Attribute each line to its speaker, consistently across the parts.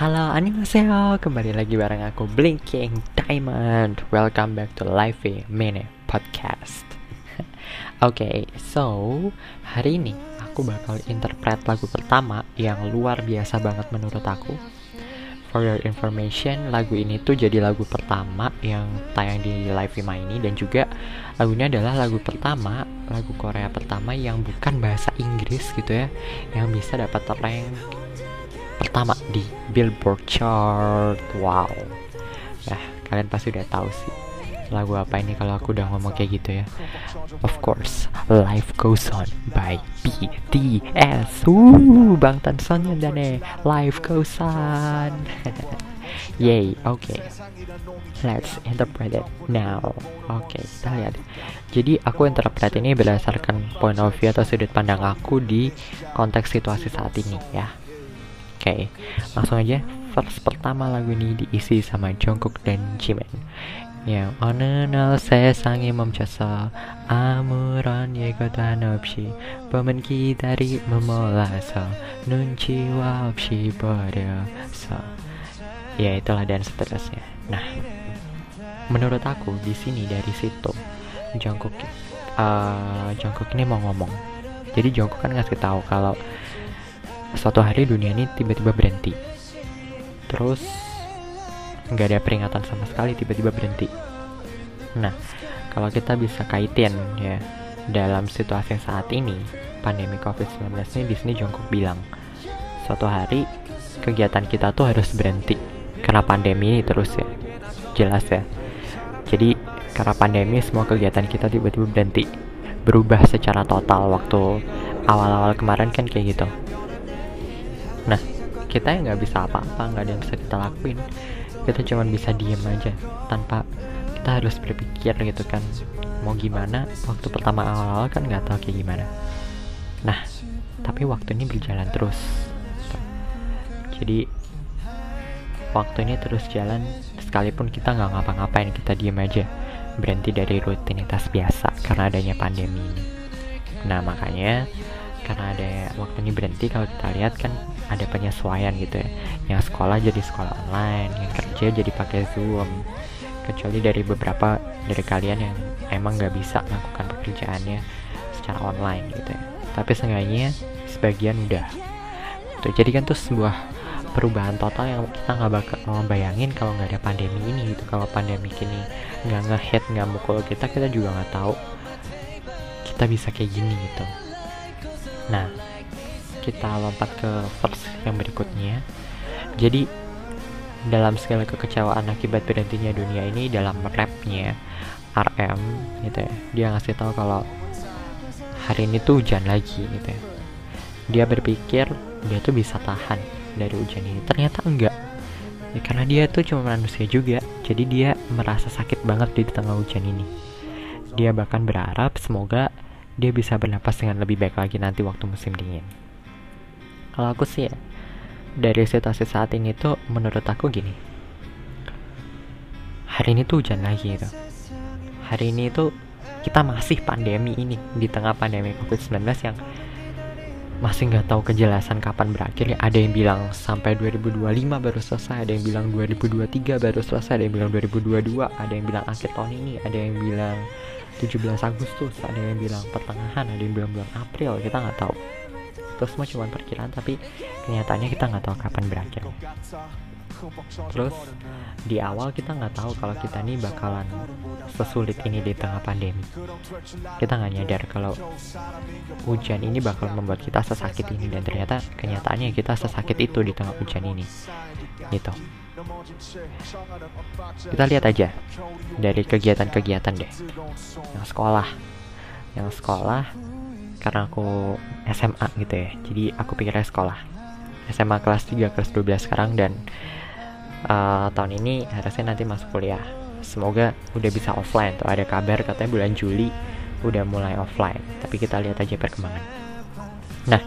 Speaker 1: Halo annyeonghaseyo, kembali lagi bareng aku Blinking Diamond. Welcome back to Live Mini Podcast. Oke, okay, so hari ini aku bakal interpret lagu pertama yang luar biasa banget menurut aku. For your information, lagu ini tuh jadi lagu pertama yang tayang di Live Vima ini. Dan juga lagunya adalah lagu pertama, lagu Korea pertama yang bukan bahasa Inggris gitu ya Yang bisa dapat rank pertama di Billboard chart. Wow. Ya, kalian pasti udah tahu sih lagu apa ini kalau aku udah ngomong kayak gitu ya. Of course, Life Goes On by BTS. Uh, Bang Tan Son dan Life Goes On. Yay, oke. Okay. Let's interpret it now. Oke, okay, kita lihat. Jadi aku interpret ini berdasarkan point of view atau sudut pandang aku di konteks situasi saat ini ya. Oke, okay, langsung aja. Verse pertama lagu ini diisi sama Jungkook dan Jimin. Yang 어느 날 세상이 멈춰서 아무런 예고도 없이 봄은 기다림을 몰라서 눈치와 없이 버려서 ya itulah dan seterusnya. Nah, menurut aku di sini dari situ Jungkook uh, Jungkook ini mau ngomong. Jadi Jungkook kan ngasih tahu kalau suatu hari dunia ini tiba-tiba berhenti. Terus nggak ada peringatan sama sekali tiba-tiba berhenti. Nah kalau kita bisa kaitin ya dalam situasi saat ini pandemi covid-19 ini di sini Jongkok bilang suatu hari kegiatan kita tuh harus berhenti. Karena pandemi ini terus ya jelas ya. Jadi karena pandemi semua kegiatan kita tiba-tiba berhenti. Berubah secara total waktu awal-awal kemarin kan kayak gitu nah kita yang nggak bisa apa-apa nggak ada yang bisa kita lakuin. Kita cuma bisa diem aja tanpa kita harus berpikir gitu kan mau gimana? Waktu pertama awal-awal kan nggak tahu kayak gimana. Nah tapi waktu ini berjalan terus. Jadi waktu ini terus jalan sekalipun kita nggak ngapa-ngapain kita diem aja. Berhenti dari rutinitas biasa karena adanya pandemi ini. Nah makanya karena ada waktu ini berhenti kalau kita lihat kan ada penyesuaian gitu ya. Yang sekolah jadi sekolah online yang kerja jadi pakai zoom. Kecuali dari beberapa dari kalian yang emang nggak bisa melakukan pekerjaannya secara online gitu ya. Tapi seenggaknya sebagian udah. Tuh jadi kan tuh sebuah perubahan total yang kita nggak bakal bayangin kalau nggak ada pandemi ini gitu. Kalau pandemi ini nggak ngehit nggak mukul kita kita juga nggak tahu kita bisa kayak gini gitu Nah, kita lompat ke verse yang berikutnya. Jadi, dalam segala kekecewaan akibat berhentinya dunia ini dalam rapnya RM gitu ya, dia ngasih tahu kalau hari ini tuh hujan lagi gitu ya. Dia berpikir dia tuh bisa tahan dari hujan ini. Ternyata enggak. Ya, karena dia tuh cuma manusia juga, jadi dia merasa sakit banget di tengah hujan ini. Dia bahkan berharap semoga dia bisa bernapas dengan lebih baik lagi nanti waktu musim dingin. Kalau aku sih ya, dari situasi saat ini tuh menurut aku gini. Hari ini tuh hujan lagi gitu. Hari ini tuh kita masih pandemi ini di tengah pandemi COVID-19 yang masih nggak tahu kejelasan kapan berakhir ya ada yang bilang sampai 2025 baru selesai ada yang bilang 2023 baru selesai ada yang bilang 2022 ada yang bilang akhir tahun ini ada yang bilang 17 Agustus ada yang bilang pertengahan ada yang bilang bulan April kita nggak tahu. Itu semua cuma perkiraan tapi kenyataannya kita nggak tahu kapan berakhir terus di awal kita nggak tahu kalau kita ini bakalan sesulit ini di tengah pandemi. Kita nggak nyadar kalau hujan ini bakal membuat kita sesakit ini dan ternyata kenyataannya kita sesakit itu di tengah hujan ini. Gitu. Kita lihat aja dari kegiatan-kegiatan deh. Yang sekolah. Yang sekolah karena aku SMA gitu ya. Jadi aku pikirnya sekolah. SMA kelas 3 kelas 12 sekarang dan uh, tahun ini harusnya nanti masuk kuliah. Semoga udah bisa offline tuh. Ada kabar katanya bulan Juli udah mulai offline. Tapi kita lihat aja perkembangan. Nah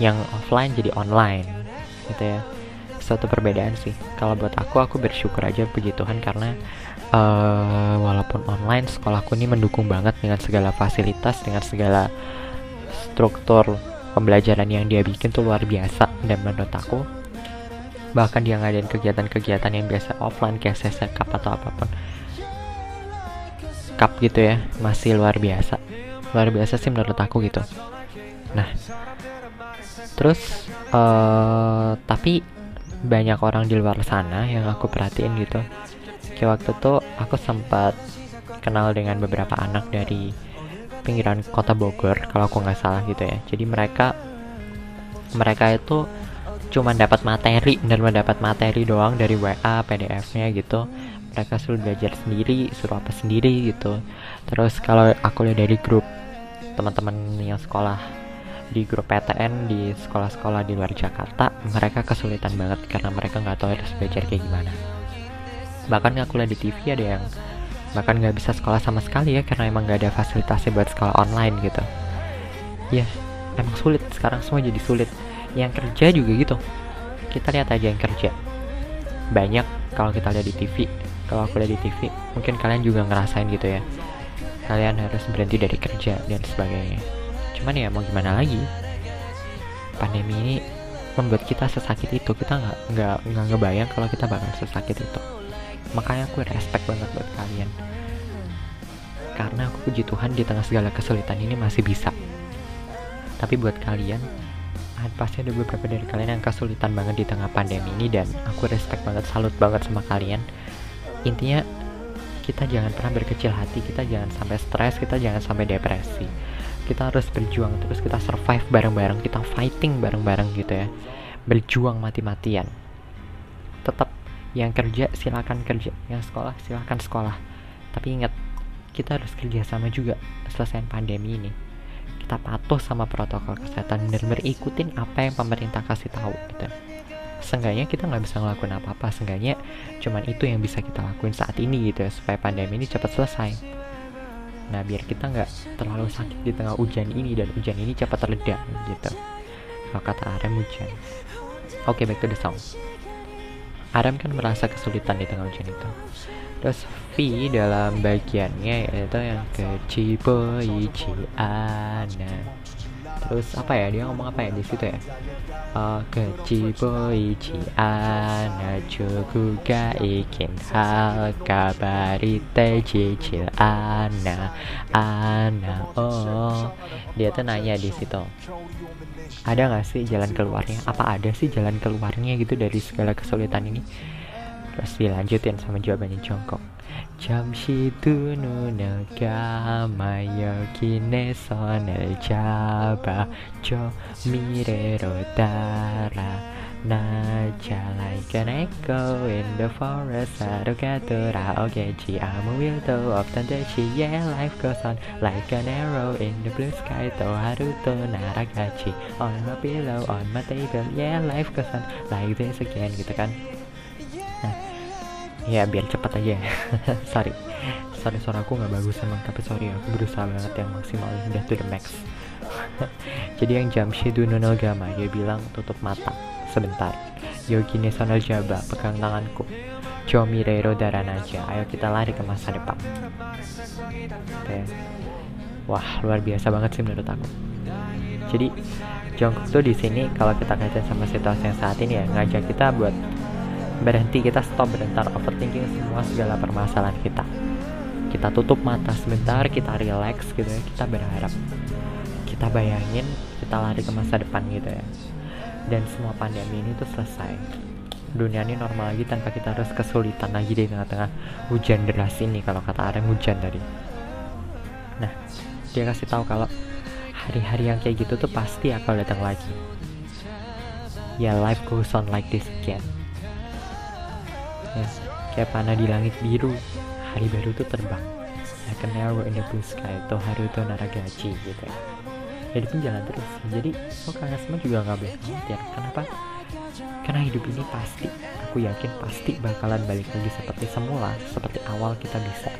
Speaker 1: yang offline jadi online gitu ya. Suatu perbedaan sih. Kalau buat aku aku bersyukur aja puji Tuhan karena uh, walaupun online sekolahku ini mendukung banget dengan segala fasilitas dengan segala struktur pembelajaran yang dia bikin tuh luar biasa dan menurut aku bahkan dia ngadain kegiatan-kegiatan yang biasa offline kayak sesi cup atau apa pun. Cup gitu ya masih luar biasa. Luar biasa sih menurut aku gitu. Nah terus uh, tapi banyak orang di luar sana yang aku perhatiin gitu. Kayak waktu tuh aku sempat kenal dengan beberapa anak dari pinggiran kota Bogor kalau aku nggak salah gitu ya. Jadi mereka mereka itu cuma dapat materi dan mendapat materi doang dari WA PDF-nya gitu. Mereka suruh belajar sendiri suruh apa sendiri gitu. Terus kalau aku lihat dari grup teman-teman yang sekolah di grup PTN di sekolah-sekolah di luar Jakarta mereka kesulitan banget karena mereka nggak tahu harus belajar kayak gimana. Bahkan aku lihat di TV ada yang bahkan nggak bisa sekolah sama sekali ya karena emang nggak ada fasilitasnya buat sekolah online gitu. Ya emang sulit. Sekarang semua jadi sulit. Yang kerja juga gitu. Kita lihat aja yang kerja. Banyak kalau kita lihat di TV kalau aku lihat di TV mungkin kalian juga ngerasain gitu ya. Kalian harus berhenti dari kerja dan sebagainya. Cuman ya mau gimana lagi? Pandemi ini membuat kita sesakit itu. Kita nggak nggak nggak ngebayang kalau kita bakal sesakit itu makanya aku respect banget buat kalian. Karena aku puji Tuhan di tengah segala kesulitan ini masih bisa. Tapi buat kalian pasti ada beberapa dari kalian yang kesulitan banget di tengah pandemi ini dan aku respect banget salut banget sama kalian. Intinya kita jangan pernah berkecil hati kita jangan sampai stres kita jangan sampai depresi. Kita harus berjuang terus kita survive bareng-bareng kita fighting bareng-bareng gitu ya. Berjuang mati-matian. Tetap yang kerja silakan kerja. Yang sekolah silakan sekolah. Tapi ingat kita harus kerja sama juga selesai pandemi ini. Kita patuh sama protokol kesehatan dan berikutin apa yang pemerintah kasih tahu gitu. Seenggaknya kita nggak bisa ngelakuin apa-apa seenggaknya cuman itu yang bisa kita lakuin saat ini gitu ya supaya pandemi ini cepat selesai. Nah biar kita nggak terlalu sakit di tengah hujan ini dan hujan ini cepat terleda gitu. Kalau kata Arem hujan. Oke okay, back to the song Arem kan merasa kesulitan di tengah hujan itu. Terus V dalam bagiannya yaitu yang ke ana terus apa ya dia ngomong apa ya di situ ya? Uh, ke ana juga ikin hal kabarite cicil ana ana oh dia tuh nanya di situ. Ada nggak sih jalan keluarnya? Apa ada sih jalan keluarnya gitu dari segala kesulitan ini? Terus dilanjutin sama jawabannya jongkok Jamshidu no naga kine sonel jaba Jo mirero dara Naja like an echo in the forest Sarugatura ogechi Amu will do often deshi Yeah life goes on like an arrow in the blue sky To haruto naragachi On my pillow on my table Yeah life goes on like this again gitu kan ya biar cepet aja. Sorry. Sorry suara aku nggak bagus emang tapi sorry aku berusaha banget yang maksimal udah to the max. Jadi yang Jamshidu Nonogama dia bilang tutup mata. Sebentar. Yogi Nesonal Jaba pegang tanganku. Jomirero Daranaja ayo kita lari ke masa depan. Okay. wah luar biasa banget sih menurut aku. Jadi Jongkok tuh di sini kalau kita kaitan sama situasi yang saat ini ya ngajak kita buat berhenti kita stop bentar. Overthinking semua segala permasalahan kita. Kita tutup mata sebentar kita relax gitu ya. Kita berharap. Kita bayangin kita lari ke masa depan gitu ya. Dan semua pandemi ini tuh selesai. Dunia ini normal lagi tanpa kita harus kesulitan lagi di tengah-tengah hujan deras ini kalau kata Arem hujan tadi. Nah dia kasih tahu kalau hari-hari yang kayak gitu tuh pasti akan datang lagi. Ya life goes on like this again ya kayak panah di langit biru. Hari baru tuh terbang. Like a arrow in the blue sky. Itu Haruto Naragachi gitu ya. Jadi pun jalan terus. Jadi oh kalian semua juga nggak boleh khawatir. Kenapa? Karena hidup ini pasti aku yakin pasti bakalan balik lagi seperti semula seperti awal kita bisa.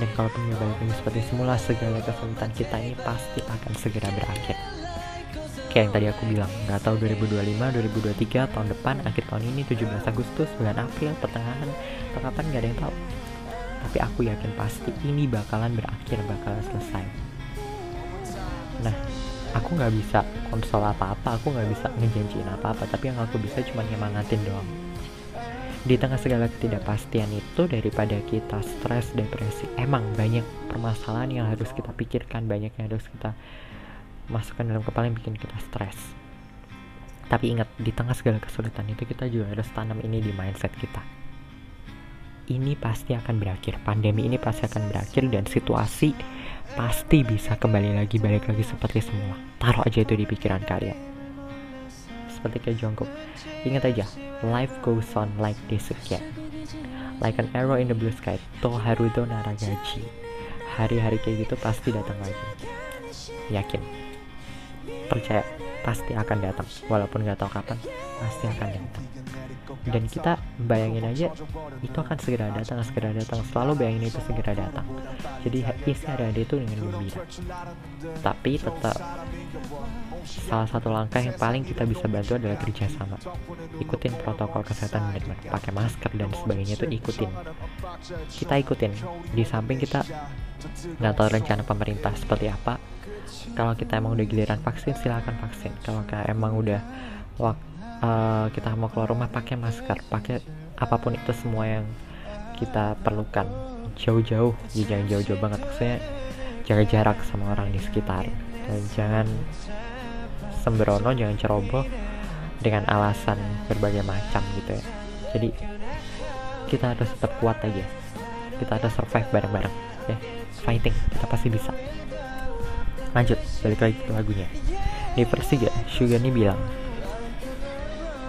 Speaker 1: Dan kalaupun nggak balik lagi seperti semula segala kesulitan kita ini pasti akan segera berakhir kayak yang tadi aku bilang nggak tahu 2025 2023 tahun depan akhir tahun ini 17 Agustus bulan April pertengahan atau kapan nggak ada yang tahu. Tapi aku yakin pasti ini bakalan berakhir bakalan selesai. Nah aku nggak bisa konsol apa-apa aku nggak bisa ngejanjiin apa-apa tapi yang aku bisa cuma nyemangatin doang. Di tengah segala ketidakpastian itu daripada kita stres depresi emang banyak permasalahan yang harus kita pikirkan banyak yang harus kita masukkan dalam kepala yang bikin kita stres. Tapi ingat di tengah segala kesulitan itu kita juga harus tanam ini di mindset kita. Ini pasti akan berakhir. Pandemi ini pasti akan berakhir dan situasi pasti bisa kembali lagi balik lagi seperti semula. Taruh aja itu di pikiran kalian. Seperti kayak Jungkook. Ingat aja life goes on like this again. Like an arrow in the blue sky. To Haruto Naragachi. Hari-hari kayak gitu pasti datang lagi. Yakin percaya pasti akan datang. Walaupun nggak tahu kapan pasti akan datang. Dan kita bayangin aja itu akan segera datang segera datang. Selalu bayangin itu segera datang. Jadi isi hari itu dengan gembira. Tapi tetap salah satu langkah yang paling kita bisa bantu adalah kerjasama. Ikutin protokol kesehatan benar pakai masker dan sebagainya itu ikutin. Kita ikutin. Di samping kita nggak tahu rencana pemerintah seperti apa kalau kita emang udah giliran vaksin silahkan vaksin. Kalau emang udah waktu uh, kita mau keluar rumah pakai masker. Pakai apa pun itu semua yang kita perlukan. Jauh-jauh ya jangan jauh-jauh banget. Maksudnya jaga jarak sama orang di sekitar. Dan jangan sembrono jangan ceroboh dengan alasan berbagai macam gitu ya. Jadi kita harus tetap kuat aja. Kita harus survive bareng-bareng ya. Fighting kita pasti bisa lanjut balik lagi ke lagunya. Di ya Sugar ini bilang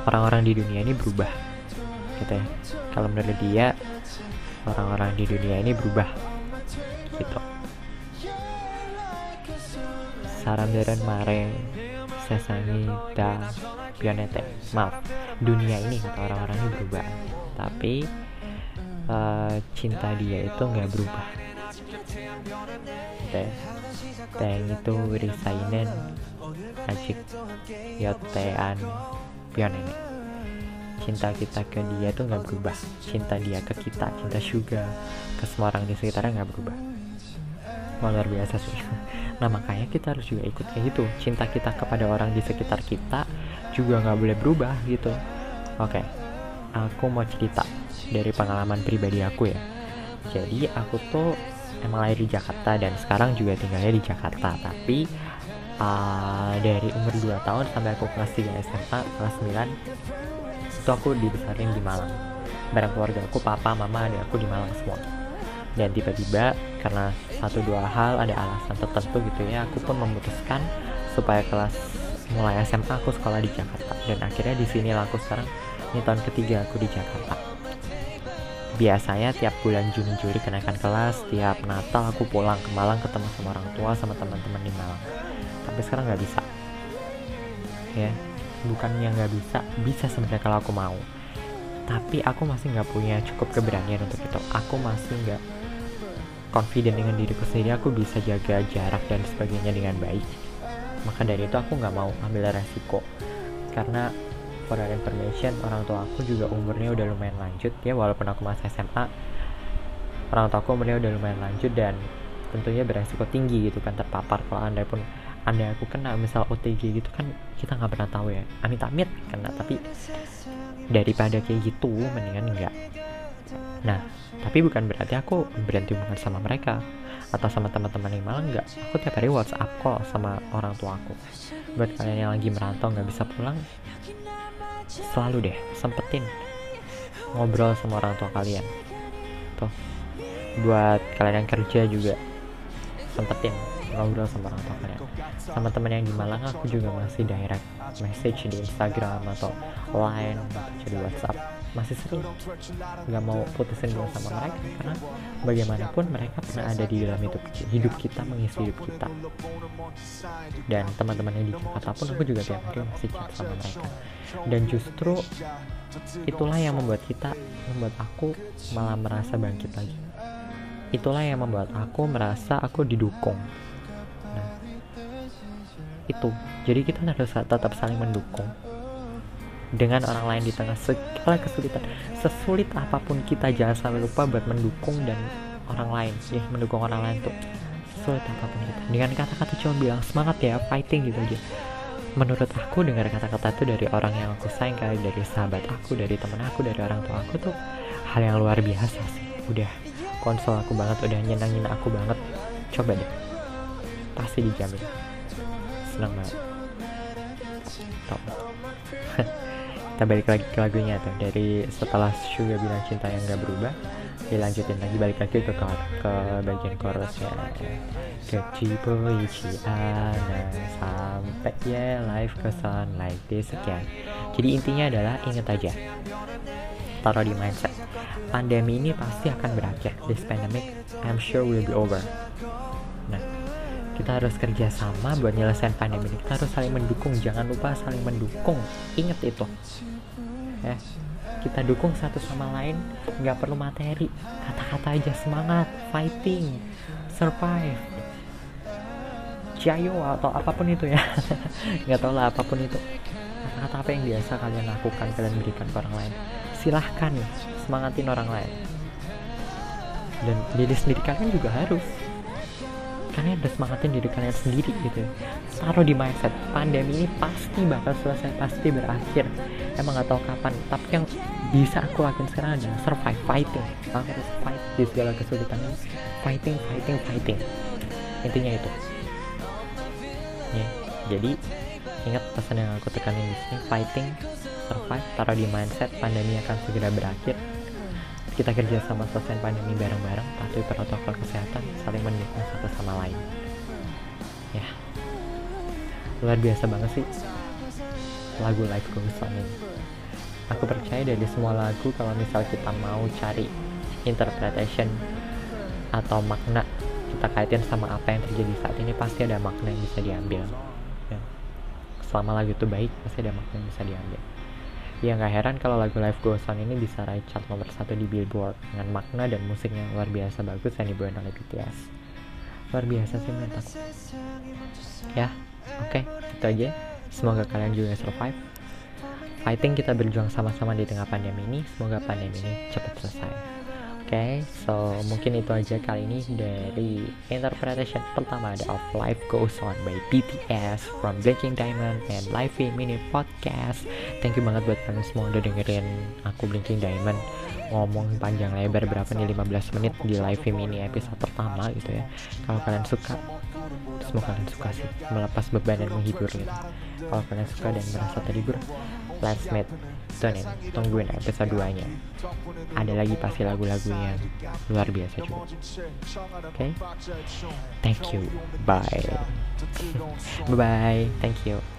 Speaker 1: orang-orang di dunia ini berubah gitu ya kalau menurut dia orang-orang di dunia ini berubah gitu. Saran dari mareng sesangi dan pionete maaf dunia ini kata orang-orang ini berubah tapi uh, cinta dia itu nggak berubah. Gitu ya Teng itu risainen ajik yotean ini. Cinta kita ke dia tuh nggak berubah. Cinta dia ke kita cinta sugar ke semua orang di sekitarnya nggak berubah. Wah, luar biasa sih. Nah makanya kita harus juga ikut kayak gitu. Cinta kita kepada orang di sekitar kita juga nggak boleh berubah gitu. Oke okay. aku mau cerita dari pengalaman pribadi aku ya. Jadi aku tuh emang lahir di Jakarta dan sekarang juga tinggalnya di Jakarta. Tapi uh, dari umur 2 tahun sampai aku kelas 3 SMA kelas 9 itu aku dibesarin di Malang. Bareng keluarga aku papa mama ada aku di Malang semua. Dan tiba-tiba karena satu dua hal ada alasan tertentu gitu ya aku pun memutuskan supaya kelas mulai SMA aku sekolah di Jakarta. Dan akhirnya di sini aku sekarang ini tahun ketiga aku di Jakarta biasanya tiap bulan Juni Juli kenaikan kelas tiap Natal aku pulang ke Malang ketemu sama orang tua sama teman-teman di Malang. Tapi sekarang nggak bisa. Ya bukan yang nggak bisa bisa sebenarnya kalau aku mau. Tapi aku masih nggak punya cukup keberanian untuk itu. Aku masih nggak confident dengan diriku sendiri. Aku bisa jaga jarak dan sebagainya dengan baik. Maka dari itu aku nggak mau ambil resiko. Karena for your information orang tua aku juga umurnya udah lumayan lanjut ya walaupun aku masih SMA orang tua aku umurnya udah lumayan lanjut dan tentunya beresiko tinggi gitu kan terpapar kalau anda pun anda aku kena misal OTG gitu kan kita nggak pernah tahu ya. Amit amit kena tapi daripada kayak gitu mendingan enggak nah tapi bukan berarti aku berhenti hubungan sama mereka atau sama teman-teman yang malah enggak aku tiap hari WhatsApp call sama orang tua aku. Buat kalian yang lagi merantau nggak bisa pulang selalu deh sempetin. Ngobrol sama orang tua kalian. Tuh. Buat kalian yang kerja juga sempetin ngobrol sama orang tua kalian. Sama teman yang di Malang aku juga masih direct message di Instagram atau line atau jadi WhatsApp masih sering nggak mau putusin dulu sama mereka karena bagaimanapun mereka pernah ada di dalam hidup hidup kita mengisi hidup kita. Dan teman-teman yang di Jakarta pun aku juga tiap hari masih chat sama mereka. Dan justru itulah yang membuat kita membuat aku malah merasa bangkit lagi. Itulah yang membuat aku merasa aku didukung. Itu. Jadi kita harus tetap saling mendukung dengan orang lain di tengah segala kesulitan. Sesulit apa pun kita jangan sampai lupa buat mendukung dan orang lain. Ya mendukung orang lain tuh sesulit apa pun kita. Dengan kata-kata cuma bilang semangat ya fighting gitu aja. Menurut aku dengar kata-kata itu dari orang yang aku sayang kali dari sahabat aku dari temen aku dari orang tua aku tuh hal yang luar biasa sih. Udah konsol aku banget udah nyenangin aku banget. Coba deh pasti dijamin. Senang banget. Top kita balik lagi ke lagunya tuh. Dari setelah Suga bilang cinta yang gak berubah dilanjutin lagi balik lagi ke ke bagian chorusnya. Kecipo ana sampai ya live kesan like this sekian. Jadi intinya adalah inget aja. Taruh di mindset. Pandemi ini pasti akan berakhir. This pandemic I'm sure will be over kita harus kerja sama buat nyelesain pandemi ini. Kita harus saling mendukung. Jangan lupa saling mendukung. Inget itu. Ya. Kita dukung satu sama lain. Nggak perlu materi. Kata-kata aja semangat. Fighting. Survive. Jayo atau apa pun itu ya. Nggak tahu lah apa pun itu. Kata-kata apa yang biasa kalian lakukan kalian berikan ke orang lain. Silahkan semangatin orang lain. Dan diri sendiri kalian juga harus kalian harus semangatin diri kalian sendiri gitu. Taruh di mindset pandemi ini pasti bakal selesai pasti berakhir. Emang gak tahu kapan tapi yang bisa aku lakuin sekarang adalah survive fighting. Aku harus fight di segala kesulitan. Fighting fighting fighting. Intinya itu. Ya jadi ingat pesan yang aku tekanin di sini fighting survive taruh di mindset pandemi akan segera berakhir kita kerja sama selesai pandemi bareng-bareng patuhi protokol kesehatan saling mendukung satu sama lain. Ya. Luar biasa banget sih. Lagu Life Goes On ini. Aku percaya dari semua lagu kalau misal kita mau cari interpretation atau makna kita kaitin sama apa yang terjadi saat ini pasti ada makna yang bisa diambil. Ya. selama lagu itu baik pasti ada makna yang bisa diambil Ya nggak heran kalau lagu Live Goes On ini bisa raih chart nomor satu di Billboard dengan makna dan musik yang luar biasa bagus yang dibawain oleh BTS. Luar biasa sih menurut aku. Ya, oke, okay, itu aja. Semoga kalian juga survive. Fighting kita berjuang sama-sama di tengah pandemi ini. Semoga pandemi ini cepat selesai okay, so mungkin itu aja kali ini dari interpretation pertama ada of Life Goes On by BTS from Blinking Diamond and Live Mini Podcast. Thank you banget buat kalian semua udah dengerin aku Blinking Diamond. Ngomong panjang lebar berapa nih 15 menit di live mini episode pertama gitu ya. Kalau kalian suka semoga kalian suka sih melepas beban dan menghibur gitu. Kalau kalian suka dan merasa terhibur meet tonton tungguin episode 2 nya ada lagi pasti lagu-lagu yang luar biasa juga. Oke? Okay? thank you. Bye. Bye thank you